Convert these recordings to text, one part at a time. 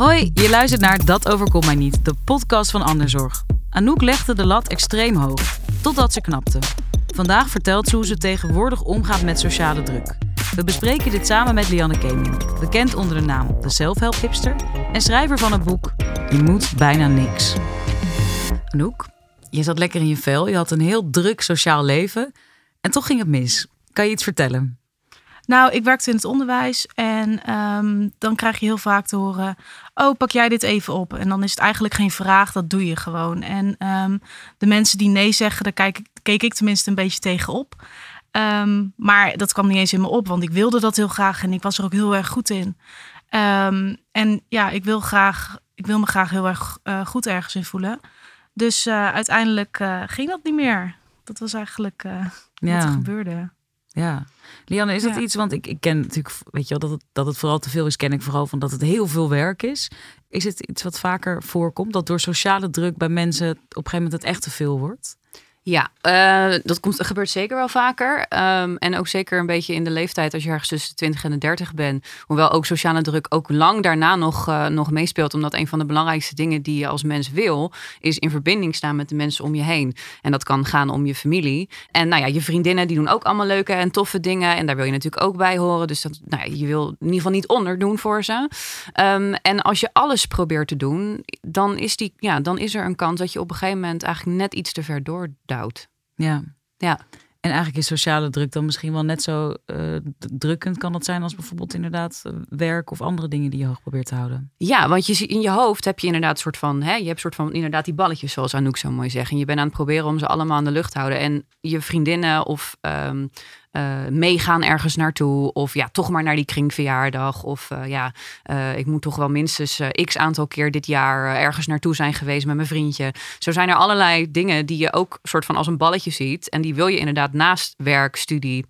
Hoi, je luistert naar Dat overkomt mij niet, de podcast van Anderzorg. Anouk legde de lat extreem hoog, totdat ze knapte. Vandaag vertelt ze hoe ze tegenwoordig omgaat met sociale druk. We bespreken dit samen met Lianne Keming, bekend onder de naam de Selfhelp Hipster en schrijver van het boek Je moet bijna niks. Anouk, je zat lekker in je vel, je had een heel druk sociaal leven en toch ging het mis. Kan je iets vertellen? Nou, ik werkte in het onderwijs en ehm, dan krijg je heel vaak te horen: Oh, pak jij dit even op? En dan is het eigenlijk geen vraag, dat doe je gewoon. En ehm, de mensen die nee zeggen, daar kijk, keek ik tenminste een beetje tegenop. Um, maar dat kwam niet eens in me op, want ik wilde dat heel graag en ik was er ook heel erg goed in. en ja, ik wil, graag, ik wil me graag heel erg uh, goed ergens in voelen. Dus uh, uiteindelijk uh, ging dat niet meer. Dat was eigenlijk wat er gebeurde. Ja. Lianne, is dat iets, want ik, ik ken natuurlijk, weet je wel, dat het, dat het vooral te veel is, ken ik vooral van dat het heel veel werk is. Is het iets wat vaker voorkomt, dat door sociale druk bij mensen op een gegeven moment het echt te veel wordt? Ja, uh, dat, komt, gebeurt zeker wel vaker. Um, en ook zeker een beetje in de leeftijd als je ergens tussen de 20 en de 30 bent. Hoewel ook sociale druk ook lang daarna nog, uh, nog meespeelt. Omdat een van de belangrijkste dingen die je als mens wil, is in verbinding staan met de mensen om je heen. En dat kan gaan om je familie. En nou ja, je vriendinnen die doen ook allemaal leuke en toffe dingen. En daar wil je natuurlijk ook bij horen. Dus dat, nou ja, je wil in ieder geval niet onderdoen voor ze. Um, en als je alles probeert te doen, dan is, die, ja, dan is er een kans dat je op een gegeven moment eigenlijk net iets te ver Ja. ja. En eigenlijk is sociale druk dan misschien wel net zo uh, drukkend kan dat zijn als bijvoorbeeld inderdaad eh, werk of andere dingen die je hoog probeert te houden. Ja, want je, in je hoofd heb je inderdaad een soort van, hè, je hebt soort van inderdaad die balletjes zoals Anouk zo mooi zegt. En je bent aan het proberen om ze allemaal aan de lucht te houden. En je vriendinnen of um, uh, meegaan ergens naartoe. Of ja, toch maar naar die kringverjaardag. Of uh, ja, uh, ik moet toch wel minstens x aantal keer dit jaar ergens naartoe zijn geweest met mijn vriendje. Zo zijn er allerlei dingen die je ook soort van als een balletje ziet. En die wil je inderdaad naast werk, studie,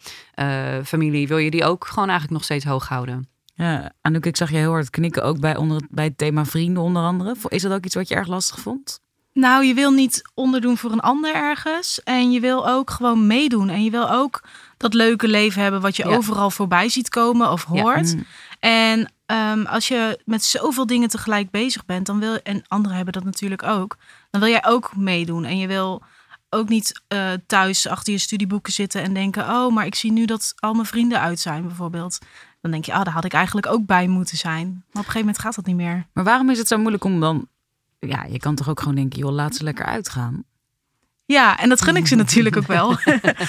familie, wil je die ook gewoon eigenlijk nog steeds hoog houden. Ja, Anouk, ik zag je heel hard knikken ook bij, onder, bij het thema vrienden onder andere. Is dat ook iets wat je erg lastig vond? Nou, je wil niet onderdoen voor een ander ergens. En je wil ook gewoon meedoen. En je wil ook dat leuke leven hebben wat je overal voorbij ziet komen of hoort. Mm. En um, als je met zoveel dingen tegelijk bezig bent, dan wil en anderen hebben dat natuurlijk ook, dan wil jij ook meedoen. En je wil ook niet uh, thuis achter je studieboeken zitten en denken: oh, maar ik zie nu dat al mijn vrienden uit zijn, bijvoorbeeld. Dan denk je, ah, daar had ik eigenlijk ook bij moeten zijn. Maar op een gegeven moment gaat dat niet meer. Maar waarom is het zo moeilijk om dan ja, je kan toch ook gewoon denken, joh, laat ze lekker uitgaan. Ja, en dat gun ik ze natuurlijk ook wel.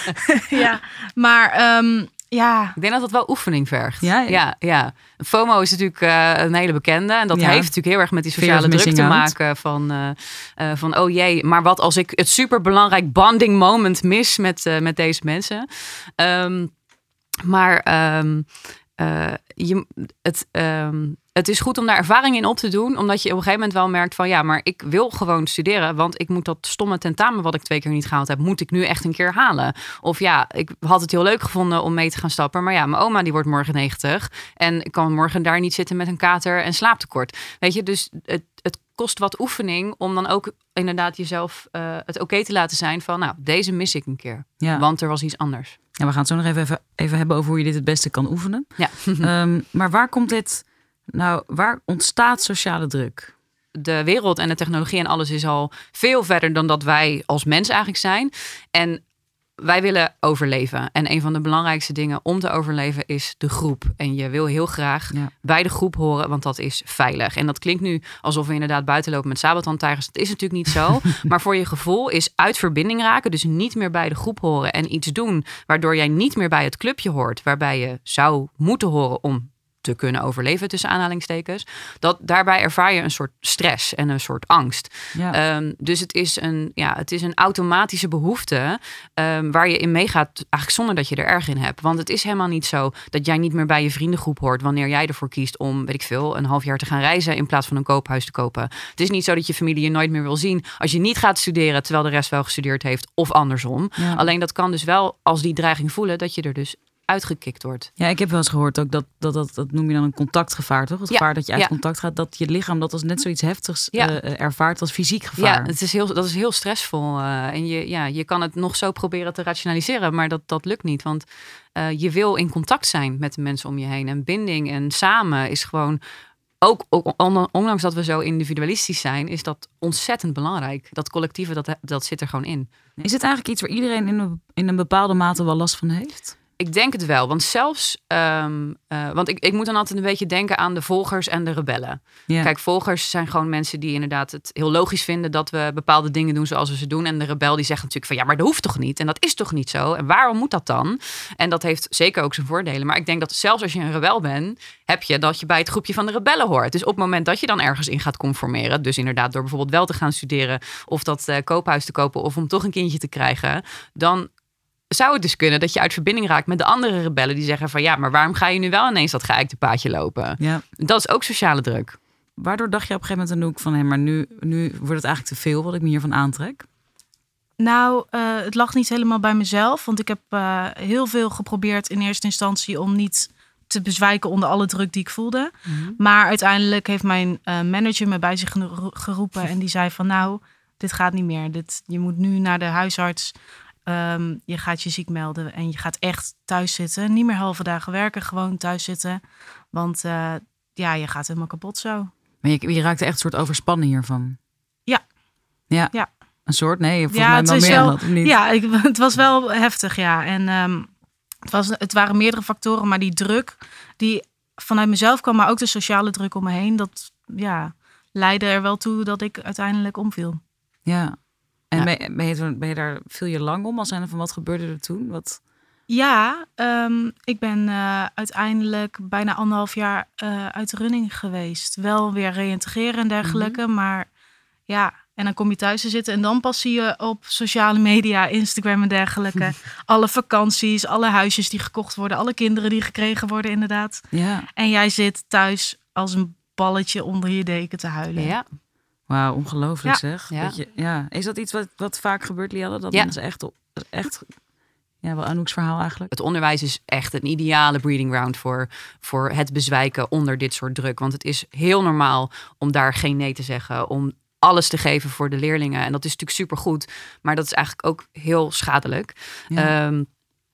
ja, maar um, ja. Ik denk dat dat wel oefening vergt. Ja, ja. ja, FOMO is natuurlijk uh, een hele bekende. En dat heeft natuurlijk heel erg met die sociale druk te maken. Van, uh, uh, van, oh jee, maar wat als ik het superbelangrijk bonding moment mis met, met deze mensen. Um, maar um, je, het, um, het is goed om daar ervaring in op te doen. Omdat je op een gegeven moment wel merkt van ja, maar ik wil gewoon studeren. Want ik moet dat stomme tentamen wat ik twee keer niet gehaald heb, moet ik nu echt een keer halen. Of ja, ik had het heel leuk gevonden om mee te gaan stappen. Maar ja, mijn oma die wordt morgen 90. En ik kan morgen daar niet zitten met een kater en slaaptekort. Weet je, dus het, het kost wat oefening om dan ook inderdaad jezelf uh, het oké te laten zijn van nou, deze mis ik een keer. Ja. Want er was iets anders. Ja, we gaan het zo nog even, even, even hebben over hoe je dit het beste kan oefenen. Ja. um, maar waar komt dit nou, waar ontstaat sociale druk? De wereld en de technologie en alles is al veel verder dan dat wij als mens eigenlijk zijn. En wij willen overleven. En een van de belangrijkste dingen om te overleven is de groep. En je wil heel graag bij de groep horen, want dat is veilig. En dat klinkt nu alsof we inderdaad buiten lopen met sabeltandtijgers. Dat is natuurlijk niet zo. maar voor je gevoel is uit verbinding raken, dus niet meer bij de groep horen en iets doen waardoor jij niet meer bij het clubje hoort, waarbij je zou moeten horen om te kunnen overleven, tussen aanhalingstekens. Dat, daarbij ervaar je een soort stress en een soort angst. Ehm, dus het is, een, ja, het is een automatische behoefte um, waar je in meegaat, eigenlijk zonder dat je er erg in hebt. Want het is helemaal niet zo dat jij niet meer bij je vriendengroep hoort wanneer jij ervoor kiest om, weet ik veel, een half jaar te gaan reizen in plaats van een koophuis te kopen. Het is niet zo dat je familie je nooit meer wil zien als je niet gaat studeren terwijl de rest wel gestudeerd heeft of andersom. Alleen dat kan dus wel als die dreiging voelen dat je er dus uitgekikt wordt. Ja, ik heb wel eens gehoord ook dat dat, dat, dat noem je dan een contactgevaar, toch? Het gevaar dat je uit contact gaat, dat je lichaam dat als net zoiets heftigs uh, ervaart als fysiek gevaar. Ja, het is heel, dat is heel stressvol. Uh, en je, ja, je kan het nog zo proberen te rationaliseren, maar dat, dat lukt niet. Want uh, je wil in contact zijn met de mensen om je heen. En binding en samen is gewoon ook, ook on- ondanks dat we zo individualistisch zijn, is dat ontzettend belangrijk. Dat collectieve, dat, dat zit er gewoon in. Is het eigenlijk iets waar iedereen in een, in een bepaalde mate wel last van heeft? Ik denk het wel, want zelfs, eh, want ik, ik moet dan altijd een beetje denken aan de volgers en de rebellen. Kijk, volgers zijn gewoon mensen die inderdaad het heel logisch vinden dat we bepaalde dingen doen zoals we ze doen. En de rebel die zegt natuurlijk van ja, maar dat hoeft toch niet? En dat is toch niet zo? En waarom moet dat dan? En dat heeft zeker ook zijn voordelen. Maar ik denk dat zelfs als je een rebel bent, heb je dat je bij het groepje van de rebellen hoort. Dus op het moment dat je dan ergens in gaat conformeren, dus inderdaad door bijvoorbeeld wel te gaan studeren of dat eh, koophuis te kopen of om toch een kindje te krijgen, dan zou het dus kunnen dat je uit verbinding raakt met de andere rebellen die zeggen van ja, maar waarom ga je nu wel ineens dat geëikte paadje lopen? ja. Dat is ook sociale druk. Waardoor dacht je op een gegeven moment Anouk van... hé, maar nu, nu wordt het eigenlijk te veel wat ik me hiervan aantrek? Nou, eh, het lag niet helemaal bij mezelf. Want ik heb eh, heel veel geprobeerd in eerste instantie om niet te bezwijken onder alle druk die ik voelde. Maar uiteindelijk heeft mijn eh, manager me bij zich gero- geroepen. En die zei van nou, dit gaat niet meer. Dit, je moet nu naar de huisarts. Ehm, je gaat je ziek melden en je gaat echt thuis zitten. Niet meer halve dagen werken, gewoon thuis zitten. Want eh, ja, je gaat helemaal kapot zo. Maar je, je raakte echt een soort overspannen hiervan. Ja. Ja. Ja. Een soort? Nee, volgens Ja, mij wel meer wel- dan dat, niet? Ja, ik, het was wel heftig, ja. En ehm, het, was, het waren meerdere factoren, maar die druk die vanuit mezelf kwam, maar ook de sociale druk om me heen, dat ja, leidde er wel toe dat ik uiteindelijk omviel. Ja. En Ja. Ben, je, ben, je, toen- ben je daar, viel je lang om? Als zijn van wat gebeurde er toen? Wat, Ja, ehm, ik ben eh, uiteindelijk bijna anderhalf jaar eh, uit de running geweest. Wel weer reïntegreren en dergelijke, maar ja. En dan kom je thuis te zitten en dan pas zie je op sociale media, Instagram en dergelijke, alle vakanties, alle huisjes die gekocht worden, alle kinderen die gekregen worden inderdaad. ja. En jij zit thuis als een balletje onder je deken te huilen. Ja, Wauw, ongelooflijk Ja. zeg. Ja. Dat je, ja. Is dat iets wat, wat vaak gebeurt, Lianne? Dat Ja. mensen echt, echt... Ja, wel Anouk's verhaal eigenlijk. het onderwijs is echt een ideale breeding ground voor, voor het bezwijken onder dit soort druk. Want het is heel normaal om daar geen nee te zeggen, om alles te geven voor de leerlingen. En dat is natuurlijk supergoed, maar dat is eigenlijk ook heel schadelijk. Ja. Ehm,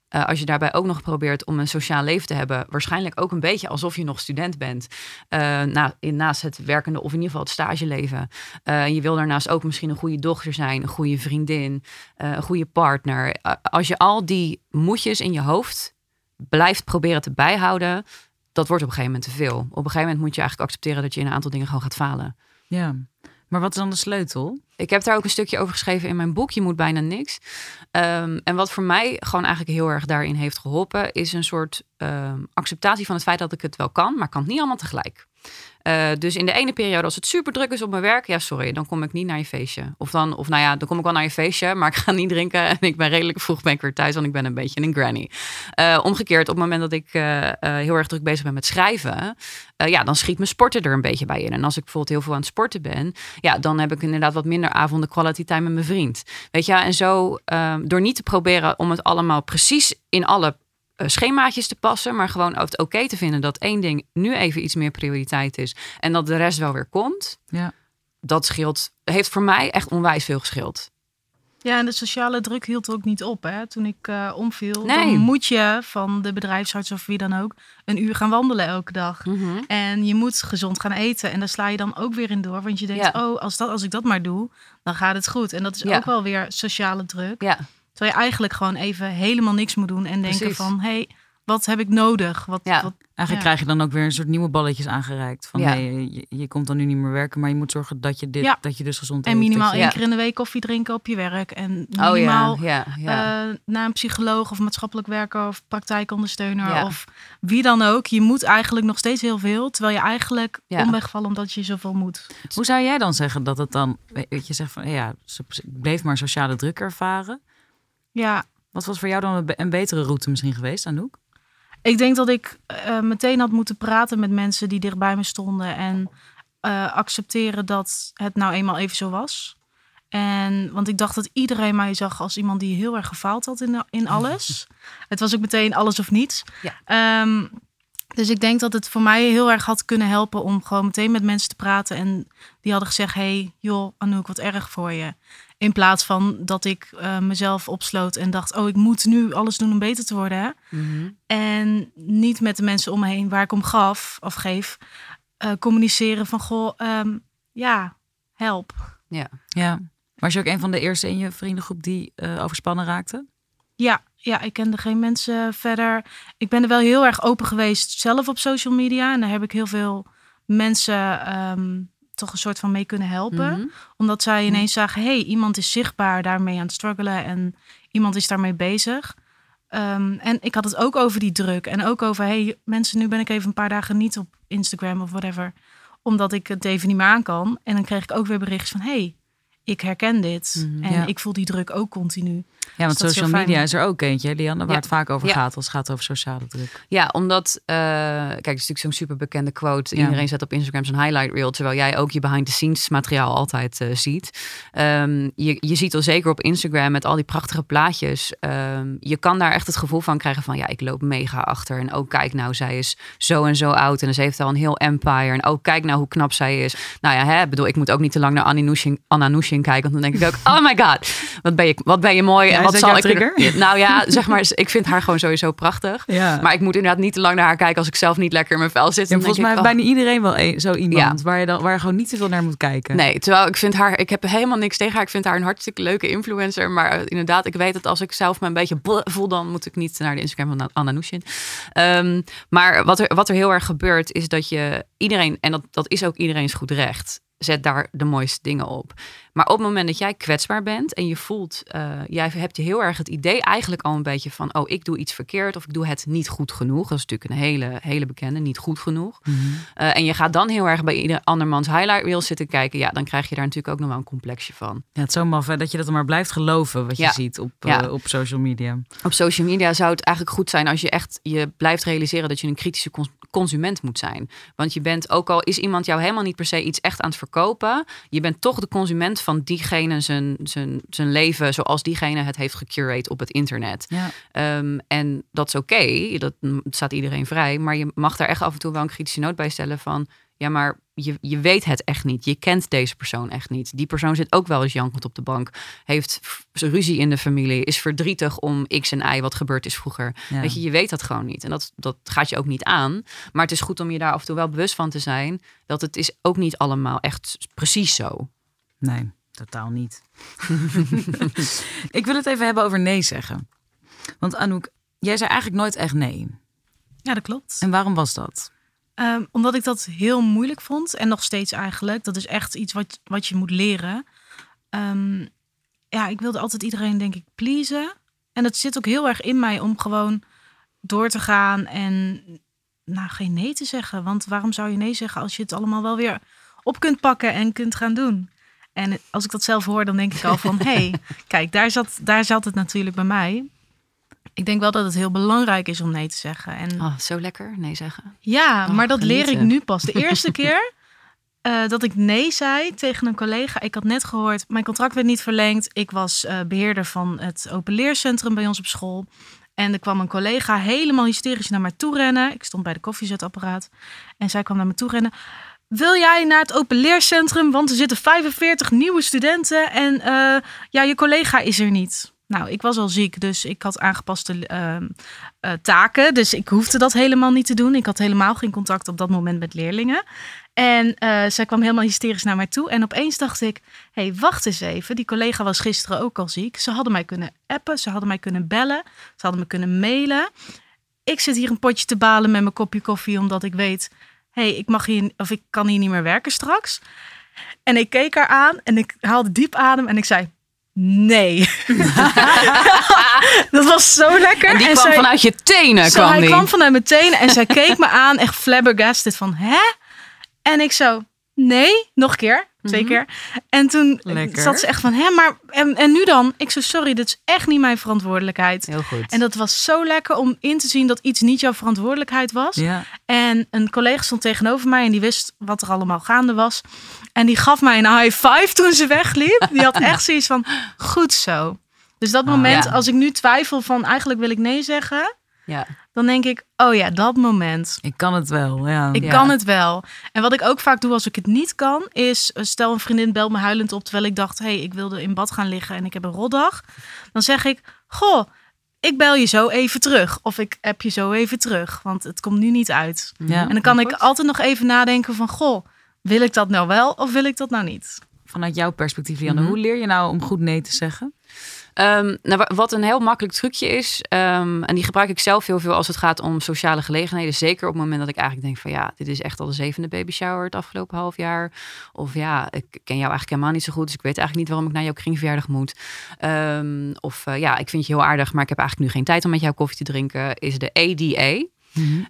eh, als je daarbij ook nog probeert om een sociaal leven te hebben, waarschijnlijk ook een beetje alsof je nog student bent. Eh, in, naast het werkende of in ieder geval het stageleven. En je wil daarnaast ook misschien een goede dochter zijn, een goede vriendin, een goede partner. Als je al die moedjes in je hoofd blijft proberen te bijhouden, dat wordt op een gegeven moment te veel. Op een gegeven moment moet je eigenlijk accepteren dat je in een aantal dingen gewoon gaat falen. ja. Maar wat is dan de sleutel? Ik heb daar ook een stukje over geschreven in mijn boek. Je moet bijna niks. Ehm, en wat voor mij gewoon eigenlijk heel erg daarin heeft geholpen, is een soort ehm, acceptatie van het feit dat ik het wel kan, maar kan het niet allemaal tegelijk. Eh, dus in de ene periode, als het super druk is op mijn werk, ja, sorry, dan kom ik niet naar je feestje. Of dan, of nou ja, dan kom ik wel naar je feestje, maar ik ga niet drinken en ik ben redelijk vroeg ben ik weer thuis, want ik ben een beetje een granny. Eh, omgekeerd, op het moment dat ik eh, heel erg druk bezig ben met schrijven, ja, dan schiet mijn sporten er een beetje bij in. En als ik bijvoorbeeld heel veel aan het sporten ben, ja, dan heb ik inderdaad wat minder avonden quality time met mijn vriend. Weet je, en zo ehm, door niet te proberen om het allemaal precies in alle schemaatjes te passen, maar gewoon het oké te vinden dat één ding nu even iets meer prioriteit is en dat de rest wel weer komt. Ja. Dat scheelt, heeft voor mij echt onwijs veel geschild. Ja, en de sociale druk hield ook niet op. Hè? Toen ik eh, omviel, Nee. dan moet je van de bedrijfsarts of wie dan ook een uur gaan wandelen elke dag. En je moet gezond gaan eten. En daar sla je dan ook weer in door. Want je denkt, Ja. oh, als, dat, als ik dat maar doe, dan gaat het goed. En dat is Ja. ook wel weer sociale druk. Ja, Terwijl je eigenlijk gewoon even helemaal niks moet doen. En denken Precies. van, hé, hey, wat heb ik nodig? Wat, Ja. wat, Eigenlijk Ja. krijg je dan ook weer een soort nieuwe balletjes aangereikt. Van Ja. hey, je, je komt dan nu niet meer werken, maar je moet zorgen dat je dit, Ja. dat je dus gezond en minimaal je- één Ja. keer in de week koffie drinken op je werk. En oh minimaal ja, ja, ja. eh, naar een psycholoog of maatschappelijk werker of praktijkondersteuner Ja. of wie dan ook. Je moet eigenlijk nog steeds heel veel, terwijl je eigenlijk Ja. omwegvalt omdat je zoveel moet. Hoe zou jij dan zeggen dat het dan, weet je, zegt van ja, ze bleef maar sociale druk ervaren. Ja, Wat was voor jou dan een, be- een betere route misschien geweest, Anouk? ik denk dat ik eh, meteen had moeten praten met mensen die dichtbij me stonden en eh, accepteren dat het nou eenmaal even zo was. En want ik dacht dat iedereen mij zag als iemand die heel erg gefaald had in, in alles. het was ook meteen alles of niets. Ja. Ehm, dus ik denk dat het voor mij heel erg had kunnen helpen om gewoon meteen met mensen te praten. En die hadden gezegd, hey joh Anouk, wat erg voor je. In plaats van dat ik eh, mezelf opsloot en dacht, oh ik moet nu alles doen om beter te worden. Hè? Mhm. En niet met de mensen om me heen waar ik om gaf of geef, eh, communiceren van goh, ehm, ja, help. Ja. Ja. Was je ook een van de eerste in je vriendengroep die eh, overspannen raakte? Ja, ja, ik kende geen mensen verder. Ik ben er wel heel erg open geweest zelf op social media. En daar heb ik heel veel mensen ehm, toch een soort van mee kunnen helpen. Mhm. Omdat zij ineens zagen, hey, iemand is zichtbaar daarmee aan het struggelen. En iemand is daarmee bezig. Ehm, en ik had het ook over die druk. En ook over, hey, mensen, nu ben ik even een paar dagen niet op Instagram of whatever. Omdat ik het even niet meer aan kan. En dan kreeg ik ook weer berichtjes van, hey, ik herken dit. Mhm, en ja. ik voel die druk ook continu. Ja, want dat is social media is er ook eentje, Lianne, waar Ja. het vaak over Ja. gaat als het gaat over sociale druk. Ja, omdat, eh, kijk, het is natuurlijk zo'n super bekende quote. Ja. Iedereen zet op Instagram zijn highlight reel, terwijl jij ook je behind the scenes materiaal altijd eh, ziet. Ehm, je, je ziet al zeker op Instagram met al die prachtige plaatjes. ehm, je kan daar echt het gevoel van krijgen van, ja, ik loop mega achter. En ook kijk nou, zij is zo en zo oud en ze heeft al een heel empire. En ook kijk nou hoe knap zij is. Nou ja, hè, bedoel, ik moet ook niet te lang naar Annie Nushin, Anna Nushin kijken, want dan denk ik ook, oh my god, wat ben je, wat ben je mooi en wat zal ik trigger? Nou ja, zeg maar, ik vind haar gewoon sowieso prachtig. Ja. Maar ik moet inderdaad niet te lang naar haar kijken als ik zelf niet lekker in mijn vel zit. Ja, volgens mij ik, bijna iedereen wel een- zo iemand waar, je dan, waar je gewoon niet te veel naar moet kijken. oh. Nee, terwijl ik vind haar, ik heb helemaal niks tegen haar. Ik vind haar een hartstikke leuke influencer. Maar eh, inderdaad, ik weet dat als ik zelf me een beetje voel, dan moet ik niet naar de Instagram van Anna Nushin. Ehm, maar wat er, wat er heel erg gebeurt, is dat je iedereen, en dat, dat is ook iedereen's goed recht, zet daar de mooiste dingen op. Maar op het moment dat jij kwetsbaar bent en je voelt, eh, jij hebt heel erg het idee eigenlijk al een beetje van, oh, ik doe iets verkeerd of ik doe het niet goed genoeg. Dat is natuurlijk een hele, hele bekende, niet goed genoeg. Mhm. Eh, en je gaat dan heel erg bij ieder andermans highlight reel zitten kijken. Ja, dan krijg je daar natuurlijk ook nog wel een complexje van. Ja, het is zo maf hè, dat je dat maar blijft geloven wat je Ja. ziet op, Ja. eh, op social media. Op social media zou het eigenlijk goed zijn als je echt je blijft realiseren dat je een kritische consument moet zijn. Want je bent, ook al is iemand jou helemaal niet per se iets echt aan het verkopen, je bent toch de consument van diegene zijn, zijn, zijn leven zoals diegene het heeft gecurate op het internet. Ja. Ehm, en dat is oké, dat staat iedereen vrij. Maar je mag daar echt af en toe wel een kritische noot bij stellen van... ja, maar je, je weet het echt niet. Je kent deze persoon echt niet. Die persoon zit ook wel eens jankend op de bank. Heeft ruzie in de familie. Is verdrietig om x en y wat gebeurd is vroeger. Ja. Weet je, je weet dat gewoon niet. En dat, dat gaat je ook niet aan. Maar het is goed om je daar af en toe wel bewust van te zijn... dat het is ook niet allemaal echt precies zo. Nee, totaal niet. ik wil het even hebben over nee zeggen. Want Anouk, jij zei eigenlijk nooit echt nee. Ja, dat klopt. En waarom was dat? Ehm, omdat ik dat heel moeilijk vond. En nog steeds eigenlijk. Dat is echt iets wat, wat je moet leren. Ehm, ja, ik wilde altijd iedereen, denk ik, pleasen. En het zit ook heel erg in mij om gewoon door te gaan en nou, geen nee te zeggen. Want waarom zou je nee zeggen als je het allemaal wel weer op kunt pakken en kunt gaan doen? En als ik dat zelf hoor, dan denk ik al van... hé, hey, kijk, daar zat, daar zat het natuurlijk bij mij. Ik denk wel dat het heel belangrijk is om nee te zeggen. En Oh, zo lekker, nee zeggen. ja, Oh, maar dat leer ik nu pas. De eerste keer eh, dat ik nee zei tegen een collega. Ik had net gehoord, mijn contract werd niet verlengd. Ik was eh, beheerder van het openleercentrum bij ons op school. En er kwam een collega helemaal hysterisch naar mij toe rennen. Ik stond bij de koffiezetapparaat. En zij kwam naar me toe rennen. Wil jij naar het openleercentrum? Want er zitten 45 nieuwe studenten. En eh, ja, je collega is er niet. Nou, ik was al ziek, dus ik had aangepaste ehm, eh, taken. Dus ik hoefde dat helemaal niet te doen. Ik had helemaal geen contact op dat moment met leerlingen. En eh, zij kwam helemaal hysterisch naar mij toe. En opeens dacht ik, hé, hey, wacht eens even. Die collega was gisteren ook al ziek. Ze hadden mij kunnen appen, ze hadden mij kunnen bellen. Ze hadden me kunnen mailen. Ik zit hier een potje te balen met mijn kopje koffie, omdat ik weet... hé, hey, ik mag hier, of ik kan hier niet meer werken straks. En ik keek haar aan en ik haalde diep adem en ik zei... Nee. dat was zo lekker. En die kwam zij- vanuit je tenen, zo, kwam hij die. kwam vanuit mijn tenen en zij keek me aan, echt flabbergasted van, hè? En ik zo, nee, nog een keer, twee Mhm. keer. En toen Lekker. zat ze echt van, hè, maar, en, en nu dan? Ik zo, sorry, dit is echt niet mijn verantwoordelijkheid. Heel goed. En dat was zo lekker om in te zien dat iets niet jouw verantwoordelijkheid was. Ja. En een collega stond tegenover mij en die wist wat er allemaal gaande was. En die gaf mij een high five toen ze wegliep. Die had echt zoiets van, goed zo. Dus dat Ah, moment, ja. als ik nu twijfel van eigenlijk wil ik nee zeggen, ja. dan denk ik, oh ja, dat moment. Ik kan het wel, ja. Ik Ja. kan het wel. En wat ik ook vaak doe als ik het niet kan, is eh, stel een vriendin belt me huilend op terwijl ik dacht, hé, hey, ik wilde in bad gaan liggen en ik heb een rotdag. Dan zeg ik, goh, ik bel je zo even terug. Of ik heb je zo even terug. Want het komt nu niet uit. Ja. En dan kan ik Goed. altijd nog even nadenken van... Goh, wil ik dat nou wel of wil ik dat nou niet? Vanuit jouw perspectief, Lianne, Mhm. hoe leer je nou om goed nee te zeggen? Ehm, nou, wa- wat een heel makkelijk trucje is, ehm, en die gebruik ik zelf heel veel als het gaat om sociale gelegenheden. Zeker op het moment dat ik eigenlijk denk van ja, dit is echt al de zevende baby shower het afgelopen half jaar. Of ja, ik ken jou eigenlijk helemaal niet zo goed, dus ik weet eigenlijk niet waarom ik naar jouw kringverjaardag moet. Ehm, of eh, ja, ik vind je heel aardig, maar ik heb eigenlijk nu geen tijd om met jou koffie te drinken. Is de ADA.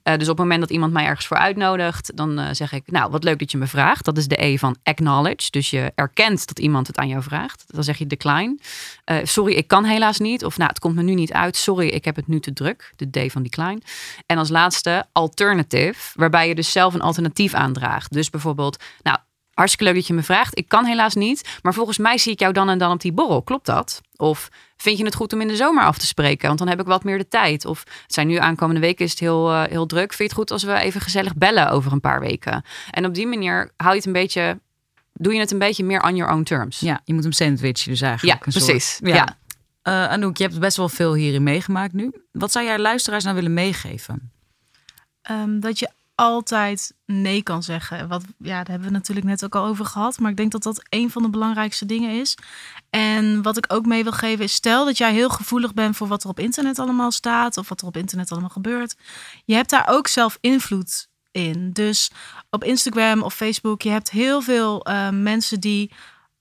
Eh, dus op het moment dat iemand mij ergens voor uitnodigt, dan eh, zeg ik, nou, wat leuk dat je me vraagt. Dat is de E van acknowledge. Dus je erkent dat iemand het aan jou vraagt. Dan zeg je decline. Eh, sorry, ik kan helaas niet. Of nou, het komt me nu niet uit. Sorry, ik heb het nu te druk. De D van decline. En als laatste alternative, waarbij je dus zelf een alternatief aandraagt. Dus bijvoorbeeld, nou, hartstikke leuk dat je me vraagt. Ik kan helaas niet, maar volgens mij zie ik jou dan en dan op die borrel. Klopt dat? Of vind je het goed om in de zomer af te spreken? Want dan heb ik wat meer de tijd. Of het zijn nu aankomende weken is het heel, eh, heel druk. Vind je het goed als we even gezellig bellen over een paar weken? En op die manier hou je het een beetje, doe je het een beetje meer on your own terms. Ja, je moet hem sandwichen dus Ja, eigenlijk. een soort- precies. Ja. Eh, Anouk, je hebt best wel veel hierin meegemaakt nu. Wat zou jij luisteraars nou willen meegeven? Ehm, dat je altijd nee kan zeggen. Wat, ja, daar hebben we natuurlijk net ook al over gehad. Maar ik denk dat dat een van de belangrijkste dingen is. En wat ik ook mee wil geven is... stel dat jij heel gevoelig bent voor wat er op internet allemaal staat... of wat er op internet allemaal gebeurt. Je hebt daar ook zelf invloed in. Dus op Instagram of Facebook... je hebt heel veel eh, mensen die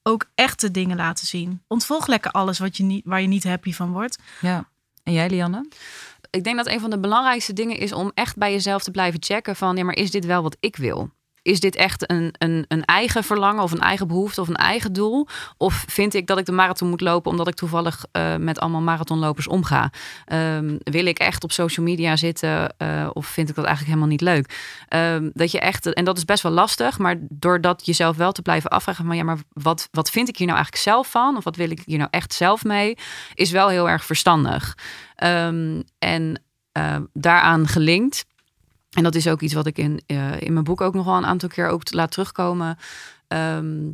ook echte dingen laten zien. Ontvolg lekker alles wat je niet, waar je niet happy van wordt. Ja. En jij, Lianne? Ik denk dat een van de belangrijkste dingen is om echt bij jezelf te blijven checken van ja, maar is dit wel wat ik wil? Is dit echt een, een, een eigen verlangen of een eigen behoefte of een eigen doel? Of vind ik dat ik de marathon moet lopen omdat ik toevallig eh, met allemaal marathonlopers omga? Ehm, wil ik echt op social media zitten eh, of vind ik dat eigenlijk helemaal niet leuk? Ehm, dat je echt, en dat is best wel lastig, maar doordat jezelf wel te blijven afvragen van ja, maar wat, wat vind ik hier nou eigenlijk zelf van? Of wat wil ik hier nou echt zelf mee? Is wel heel erg verstandig. Ehm, en eh, daaraan gelinkt. En dat is ook iets wat ik in, eh, in mijn boek ook nog wel een aantal keer ook laat terugkomen. Ehm,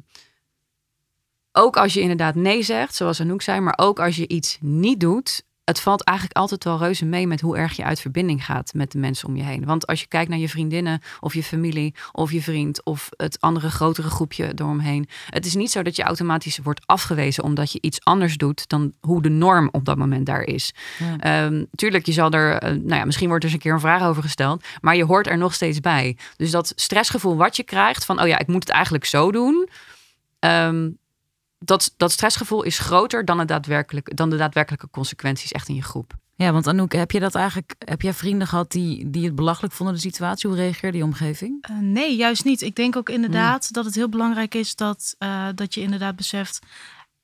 ook als je inderdaad nee zegt, zoals Anouk zei, maar ook als je iets niet doet. Het valt eigenlijk altijd wel reuze mee met hoe erg je uit verbinding gaat met de mensen om je heen. Want als je kijkt naar je vriendinnen of je familie of je vriend of het andere grotere groepje eromheen. Het is niet zo dat je automatisch wordt afgewezen omdat je iets anders doet dan hoe de norm op dat moment daar is. Ja. Ehm, tuurlijk, je zal er, eh, nou ja, misschien wordt er eens een keer een vraag over gesteld, maar je hoort er nog steeds bij. Dus dat stressgevoel wat je krijgt van, oh ja, ik moet het eigenlijk zo doen. ehm, dat, dat stressgevoel is groter dan, het daadwerkelijk, dan de daadwerkelijke consequenties echt in je groep. Ja, want Anouk, heb je dat eigenlijk, heb jij vrienden gehad die, die het belachelijk vonden, de situatie? Hoe reageerde die omgeving? Eh, nee, juist niet. Ik denk ook inderdaad dat het heel belangrijk is dat, eh, dat je inderdaad beseft,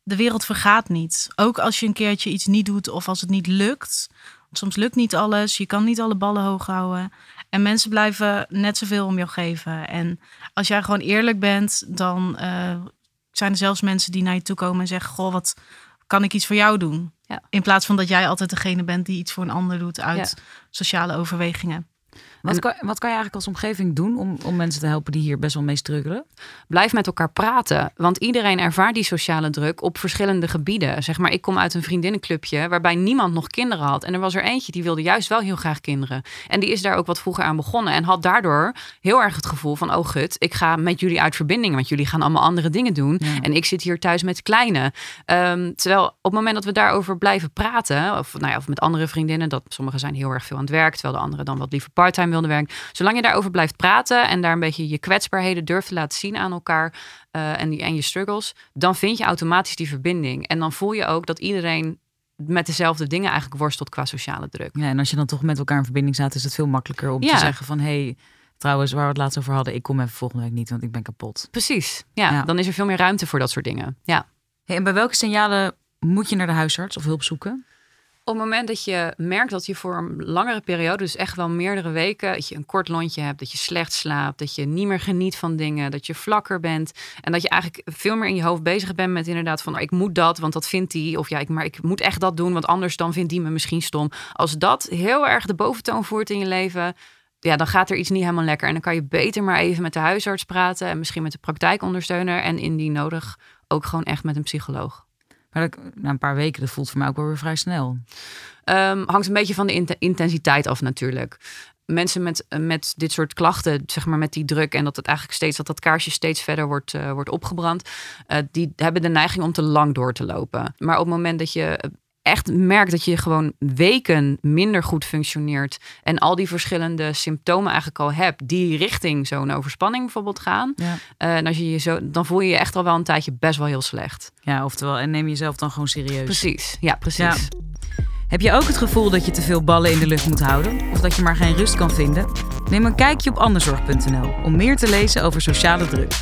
de wereld vergaat niet. Ook als je een keertje iets niet doet of als het niet lukt. Want soms lukt niet alles, je kan niet alle ballen hoog houden. En mensen blijven net zoveel om jou geven. En als jij gewoon eerlijk bent, dan eh, zijn er zelfs mensen die naar je toe komen en zeggen: Goh, wat kan ik iets voor jou doen? Ja. In plaats van dat jij altijd degene bent die iets voor een ander doet uit sociale overwegingen. Wat, En- kan, wat kan je eigenlijk als omgeving doen om, om mensen te helpen die hier best wel mee struggelen? Blijf met elkaar praten. Want iedereen ervaart die sociale druk op verschillende gebieden. Zeg maar, ik kom uit een vriendinnenclubje waarbij niemand nog kinderen had. En er was er eentje die wilde juist wel heel graag kinderen. En die is daar ook wat vroeger aan begonnen. En had daardoor heel erg het gevoel van: oh gut, ik ga met jullie uit verbinding. Want jullie gaan allemaal andere dingen doen. Ja. En ik zit hier thuis met kleine. Ehm, terwijl op het moment dat we daarover blijven praten, of, nou ja, of met andere vriendinnen, dat sommigen zijn heel erg veel aan het werk, terwijl de anderen dan wat liever parttime wilden werken. Zolang je daarover blijft praten en daar een beetje je kwetsbaarheden durft te laten zien aan elkaar eh, en, die, en je struggles, dan vind je automatisch die verbinding. En dan voel je ook dat iedereen met dezelfde dingen eigenlijk worstelt qua sociale druk. Ja, en als je dan toch met elkaar in verbinding staat, is het veel makkelijker om Ja. te zeggen van... hey, trouwens, waar we het laatst over hadden, ik kom even volgende week niet, want ik ben kapot. Precies. Ja, Ja. dan is er veel meer ruimte voor dat soort dingen. Ja. Hey, en bij welke signalen moet je naar de huisarts of hulp zoeken? Op het moment dat je merkt dat je voor een langere periode, dus echt wel meerdere weken, dat je een kort lontje hebt, dat je slecht slaapt, dat je niet meer geniet van dingen, dat je vlakker bent en dat je eigenlijk veel meer in je hoofd bezig bent met inderdaad van, oh, ik moet dat, want dat vindt die, of ja, ik, maar ik moet echt dat doen, want anders dan vindt die me misschien stom. Als dat heel erg de boventoon voert in je leven, ja, dan gaat er iets niet helemaal lekker en dan kan je beter maar even met de huisarts praten en misschien met de praktijkondersteuner en indien nodig ook gewoon echt met een psycholoog. Maar na een paar weken, dat voelt voor mij ook wel weer vrij snel. Um, hangt een beetje van de intensiteit af natuurlijk. Mensen met, met dit soort klachten, zeg maar met die druk en dat het eigenlijk steeds dat dat kaarsje steeds verder wordt, uh, wordt opgebrand, uh, die hebben de neiging om te lang door te lopen. Maar op het moment dat je echt merkt dat je gewoon weken minder goed functioneert en al die verschillende symptomen eigenlijk al hebt die richting zo'n overspanning bijvoorbeeld gaan, ja. uh, en als je je zo, dan voel je je echt al wel een tijdje best wel heel slecht. Ja, oftewel en neem jezelf dan gewoon serieus. Precies, ja, precies. Heb je ook het gevoel dat je te veel ballen in de lucht moet houden of dat je maar geen rust kan vinden? Neem een kijkje op anderzorg.nl om meer te lezen over sociale druk.